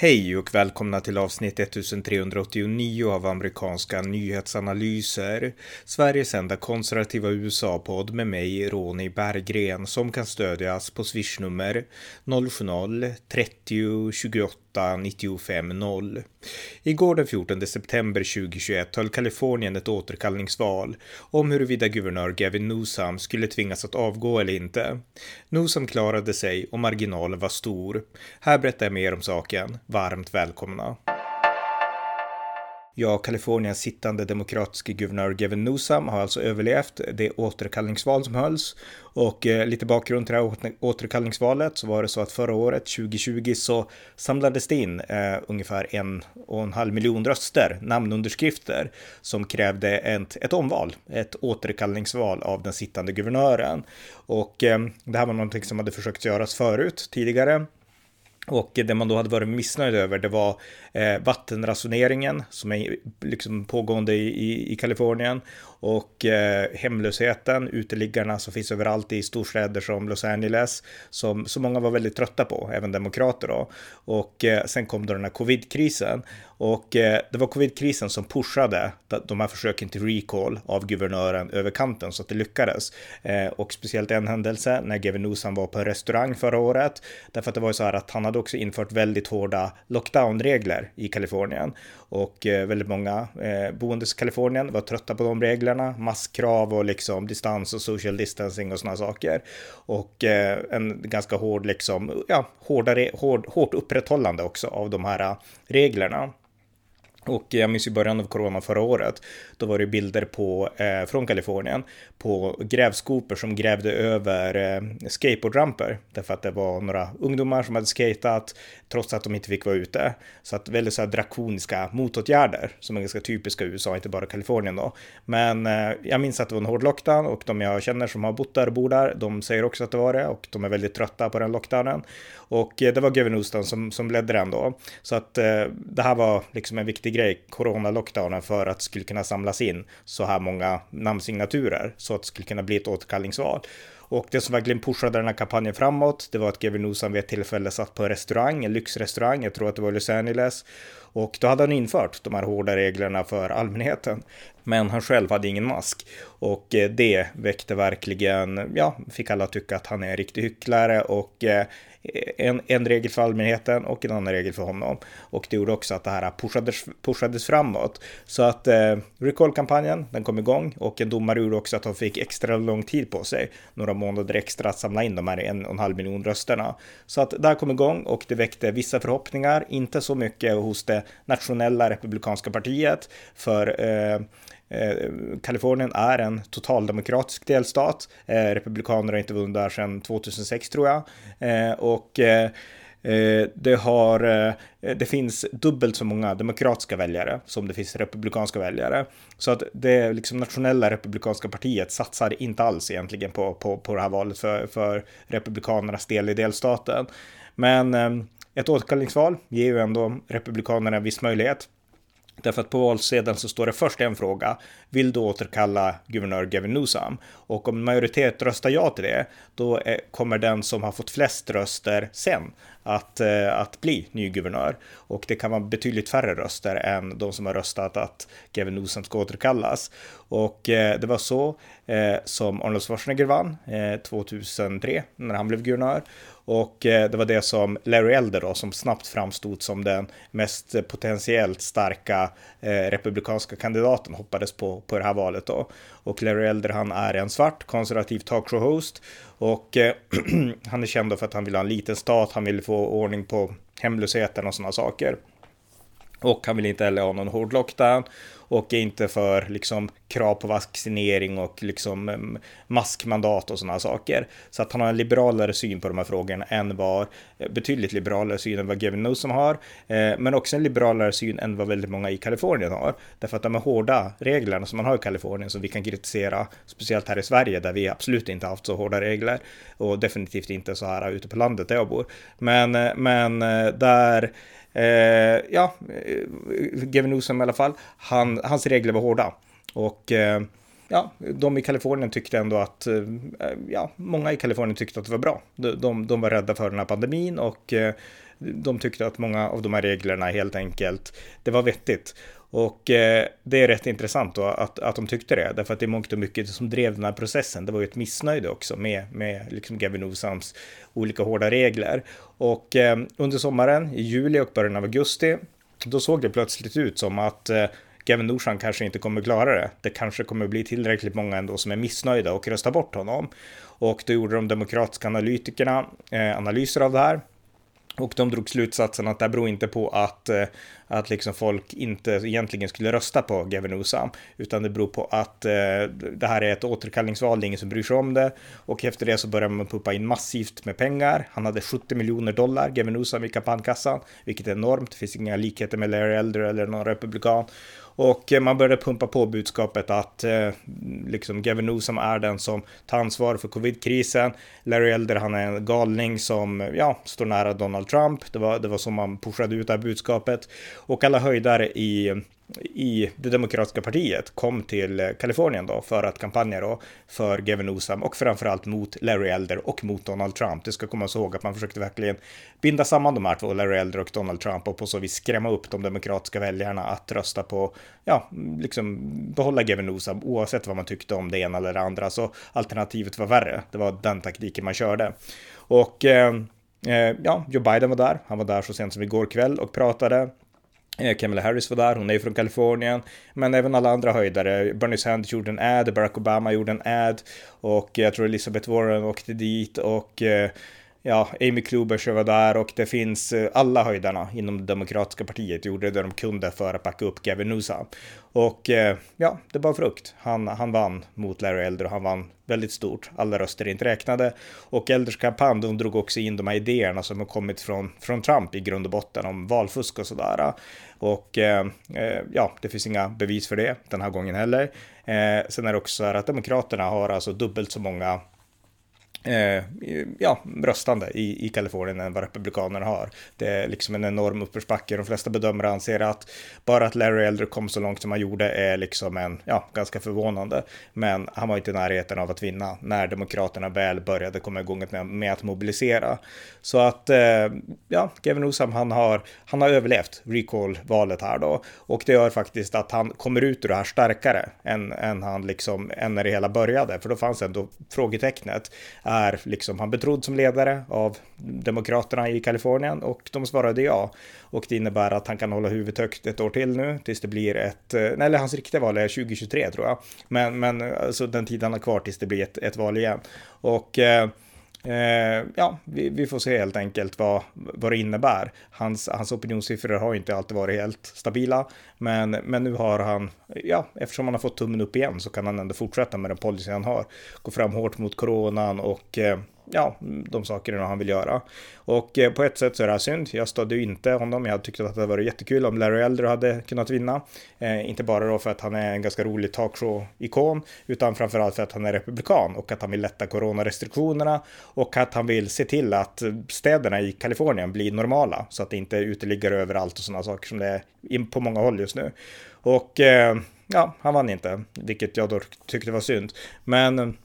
Hej och välkomna till avsnitt 1389 av amerikanska nyhetsanalyser. Sveriges enda konservativa USA-podd med mig, Ronny Berggren, som kan stödjas på swishnummer 070-30 28 95 0. Igår den 14 september 2021 höll Kalifornien ett återkallningsval om huruvida guvernör Gavin Newsom skulle tvingas att avgå eller inte. Newsom klarade sig och marginalen var stor. Här berättar jag mer om saken varmt välkomna. Ja, Kaliforniens sittande demokratiske guvernör Gavin Newsom har alltså överlevt det återkallningsval som hölls. Och eh, lite bakgrund till det här återkallningsvalet så var det så att förra året, 2020, så samlades det in eh, ungefär en och en halv miljon röster, namnunderskrifter, som krävde ett, ett omval, ett återkallningsval av den sittande guvernören. Och eh, det här var någonting som hade försökt göras förut, tidigare. Och det man då hade varit missnöjd över det var eh, vattenransoneringen som är liksom pågående i, i, i Kalifornien och eh, hemlösheten, uteliggarna som finns överallt i storstäder som Los Angeles som så många var väldigt trötta på, även demokrater då. Och eh, sen kom då den här covidkrisen och eh, det var covidkrisen som pushade de här försöken till recall av guvernören över kanten så att det lyckades. Eh, och speciellt en händelse när Gavin Newsom var på en restaurang förra året. Därför att det var ju så här att han hade också infört väldigt hårda lockdownregler i Kalifornien. Och eh, väldigt många eh, boendes i Kalifornien var trötta på de reglerna. Masskrav och liksom distans och social distancing och sådana saker. Och eh, en ganska hård liksom, ja, hårdare, hård, hårt upprätthållande också av de här eh, reglerna. Och jag minns i början av corona förra året, då var det bilder på, eh, från Kalifornien på grävskopor som grävde över eh, skateboardramper. Därför att det var några ungdomar som hade skatat trots att de inte fick vara ute. Så att väldigt så här drakoniska motåtgärder som är ganska typiska i USA, inte bara Kalifornien då. Men eh, jag minns att det var en hård lockdown och de jag känner som har bott där och bor där, de säger också att det var det och de är väldigt trötta på den lockdownen. Och eh, det var Gavin Houston som, som ledde den då. Så att eh, det här var liksom en viktig grej, corona-lockdownen, för att det skulle kunna samlas in så här många namnsignaturer så att det skulle kunna bli ett återkallningsval. Och det som verkligen pushade den här kampanjen framåt, det var att Gavin Newsom vid ett tillfälle satt på en restaurang, en lyxrestaurang, jag tror att det var i Los Angeles. Och då hade han infört de här hårda reglerna för allmänheten. Men han själv hade ingen mask. Och eh, det väckte verkligen, ja, fick alla tycka att han är en riktig hycklare och eh, en, en regel för allmänheten och en annan regel för honom. Och det gjorde också att det här pushades, pushades framåt. Så att eh, recall-kampanjen, den kom igång och en domare gjorde också att de fick extra lång tid på sig, några månader extra att samla in de här en och en halv miljon rösterna. Så att det här kom igång och det väckte vissa förhoppningar, inte så mycket hos det nationella republikanska partiet, för eh, Eh, Kalifornien är en totaldemokratisk delstat. Eh, Republikaner har inte vunnit där sedan 2006 tror jag. Eh, och eh, eh, det, har, eh, det finns dubbelt så många demokratiska väljare som det finns republikanska väljare. Så att det liksom nationella republikanska partiet satsar inte alls egentligen på, på, på det här valet för, för republikanernas del i delstaten. Men ett återkallningsval ger ju ändå republikanerna en viss möjlighet. Därför att på valsedeln så står det först en fråga. Vill du återkalla guvernör Gavin Newsom? Och om majoritet röstar ja till det, då kommer den som har fått flest röster sen att, eh, att bli ny guvernör. Och det kan vara betydligt färre röster än de som har röstat att Gavin Newsom ska återkallas. Och eh, det var så eh, som Arnold Schwarzenegger vann 2003 när han blev guvernör. Och det var det som Larry Elder då, som snabbt framstod som den mest potentiellt starka republikanska kandidaten hoppades på, på det här valet då. Och Larry Elder han är en svart konservativ talkshow-host och han är känd för att han vill ha en liten stat, han vill få ordning på hemlösheten och sådana saker. Och han vill inte heller ha någon hård lockdown och är inte för liksom krav på vaccinering och liksom maskmandat och sådana saker. Så att han har en liberalare syn på de här frågorna än vad, eh, betydligt liberalare syn än vad Gavin Newsom har, eh, men också en liberalare syn än vad väldigt många i Kalifornien har. Därför att de här hårda reglerna som man har i Kalifornien som vi kan kritisera, speciellt här i Sverige där vi absolut inte haft så hårda regler och definitivt inte så här ute på landet där jag bor. Men, eh, men eh, där Eh, ja, eh, Gavin Newsom i alla fall, han, hans regler var hårda. Och eh, ja, de i Kalifornien tyckte ändå att, eh, eh, ja, många i Kalifornien tyckte att det var bra. De, de, de var rädda för den här pandemin och eh, de tyckte att många av de här reglerna helt enkelt, det var vettigt. Och eh, det är rätt intressant då att, att de tyckte det, därför att det är mångt och mycket som drev den här processen. Det var ju ett missnöje också med, med liksom Gavin Newsoms olika hårda regler. Och eh, under sommaren, i juli och början av augusti, då såg det plötsligt ut som att eh, Gavin Newsom kanske inte kommer klara det. Det kanske kommer bli tillräckligt många ändå som är missnöjda och röstar bort honom. Och då gjorde de demokratiska analytikerna eh, analyser av det här och de drog slutsatsen att det beror inte på att, eh, att liksom folk inte egentligen skulle rösta på Gavin Newsom, utan det beror på att eh, det här är ett återkallningsval, det är ingen som bryr sig om det. Och efter det så började man pumpa in massivt med pengar. Han hade 70 miljoner dollar, Gavin Newsom, i kampanjkassan, vilket är enormt. Det finns inga likheter med Larry Elder eller någon republikan. Och eh, man började pumpa på budskapet att eh, liksom Gavin Newsom är den som tar ansvar för covidkrisen. Larry Elder, han är en galning som ja, står nära Donald Trump. Det var, det var så man pushade ut det här budskapet. Och alla höjdare i i det demokratiska partiet kom till eh, Kalifornien då för att kampanja då för Gavin Newsom och framförallt mot Larry Elder och mot Donald Trump. Det ska komma ihåg att man försökte verkligen binda samman de här två, Larry Elder och Donald Trump och på så vis skrämma upp de demokratiska väljarna att rösta på, ja, liksom behålla Gavin Newsom oavsett vad man tyckte om det ena eller det andra. Så alternativet var värre. Det var den taktiken man körde. Och eh, eh ja, Joe Biden var där. Han var där så sent som igår kväll och pratade. Eh, Kamala Harris var där, hon är ju från Kalifornien, men även alla andra höjdare. Bernie Sanders gjorde en ad, Barack Obama gjorde en ad och jag tror Elizabeth Warren åkte dit och eh, ja, Amy Klobuchar var där och det finns eh, alla höjdarna inom det demokratiska partiet gjorde det de kunde för att backa upp Gavin Nusa. Och eh, ja, det var frukt. Han, han vann mot Larry Elder och han vann väldigt stort. Alla röster inte räknade. Och Elders kampanj, de drog också in de här idéerna som har kommit från, från Trump i grund och botten om valfusk och sådär. Och eh, eh ja, det finns inga bevis för det den här gången heller. Eh, sen är det också så här att Demokraterna har alltså dubbelt så många eh, ja, röstande i, i Kalifornien än vad republikanerna har. Det är liksom en enorm uppförsbacke. De flesta bedömare anser att bara att Larry Elder kom så långt som han gjorde är liksom en, ja, ganska förvånande. Men han var inte i närheten av att vinna när demokraterna väl började komma igång med, med att mobilisera. Så att, eh, ja, Gavin Newsom, han har, han har överlevt recall-valet här då. Och det gör faktiskt att han kommer ut ur det här starkare än, än han liksom, än när det hela började. För då fanns ändå frågetecknet är liksom han betrodd som ledare av Demokraterna i Kalifornien och de svarade ja. Och det innebär att han kan hålla huvudet högt ett år till nu tills det blir ett, eh, nej, eller hans riktiga val är 2023 tror jag. Men, men alltså den tiden han har kvar tills det blir ett, ett val igen. Och eh, Eh, ja, vi, vi, får se helt enkelt vad, vad det innebär. Hans, hans opinionssiffror har inte alltid varit helt stabila, men, men nu har han, ja, eftersom han har fått tummen upp igen så kan han ändå fortsätta med den policy han har. Gå fram hårt mot coronan och eh, ja, de sakerna han vill göra. Och eh, på ett sätt så är det här synd. Jag stödde ju inte honom. Jag tyckte att det hade varit jättekul om Larry Elder hade kunnat vinna. Eh, inte bara då för att han är en ganska rolig talkshow-ikon, utan framförallt för att han är republikan och att han vill lätta coronarestriktionerna och att han vill se till att städerna i Kalifornien blir normala så att det inte är uteliggare överallt och sådana saker som det är på många håll just nu. Och eh, ja, han vann inte, vilket jag då tyckte var synd. Men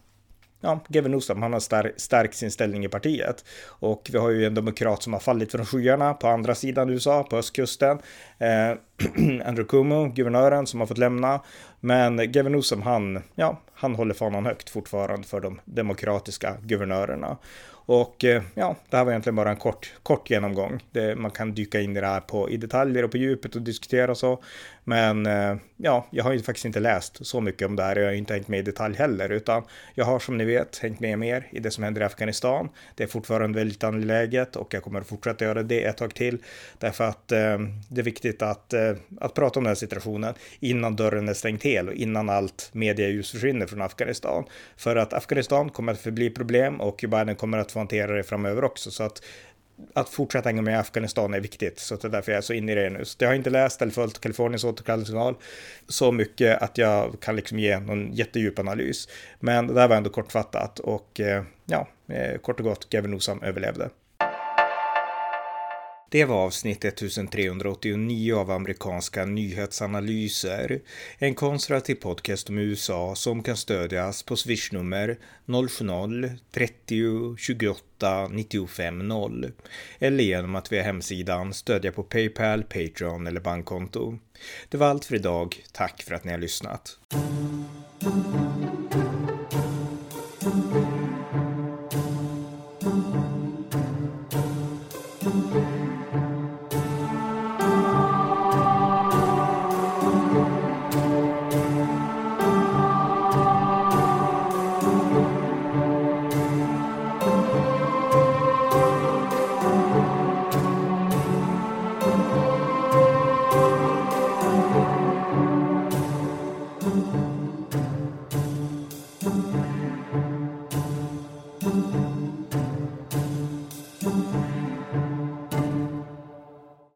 ja, Gavin Newsom, han har star stärkt sin ställning i partiet. Och vi har ju en demokrat som har fallit från skyarna på andra sidan USA, på östkusten. Eh, Andrew Cuomo, guvernören, som har fått lämna. Men Gavin Newsom, han, ja, han håller fanan högt fortfarande för de demokratiska guvernörerna. Och eh, ja, det här var egentligen bara en kort, kort genomgång. Det, man kan dyka in i det här på, i detaljer och på djupet och diskutera och så. Men eh, ja, jag har ju faktiskt inte läst så mycket om det här. och Jag har inte hängt med i detalj heller, utan jag har som ni vet hängt med mer i det som händer i Afghanistan. Det är fortfarande väldigt angeläget och jag kommer att fortsätta göra det ett tag till. Därför att eh, det är viktigt att, eh, att prata om den här situationen innan dörren är stängd hel och innan allt medialjus försvinner från Afghanistan. För att Afghanistan kommer att förbli problem och Biden kommer att få hantera det framöver också. Så att att fortsätta hänga med i Afghanistan är viktigt, så det är därför jag är så inne i det nu. Så jag har inte läst eller följt Kaliforniens återkallelseval så mycket att jag kan liksom ge någon jättedjup analys. Men det där var ändå kortfattat och eh, ja, eh, kort och gott, Gavin Newsom överlevde. Det var avsnitt 1389 av amerikanska nyhetsanalyser. En konservativ podcast om USA som kan stödjas på swishnummer 070-30 28 95 0 eller genom att via hemsidan stödja på Paypal, Patreon eller bankkonto. Det var allt för idag. Tack för att ni har lyssnat.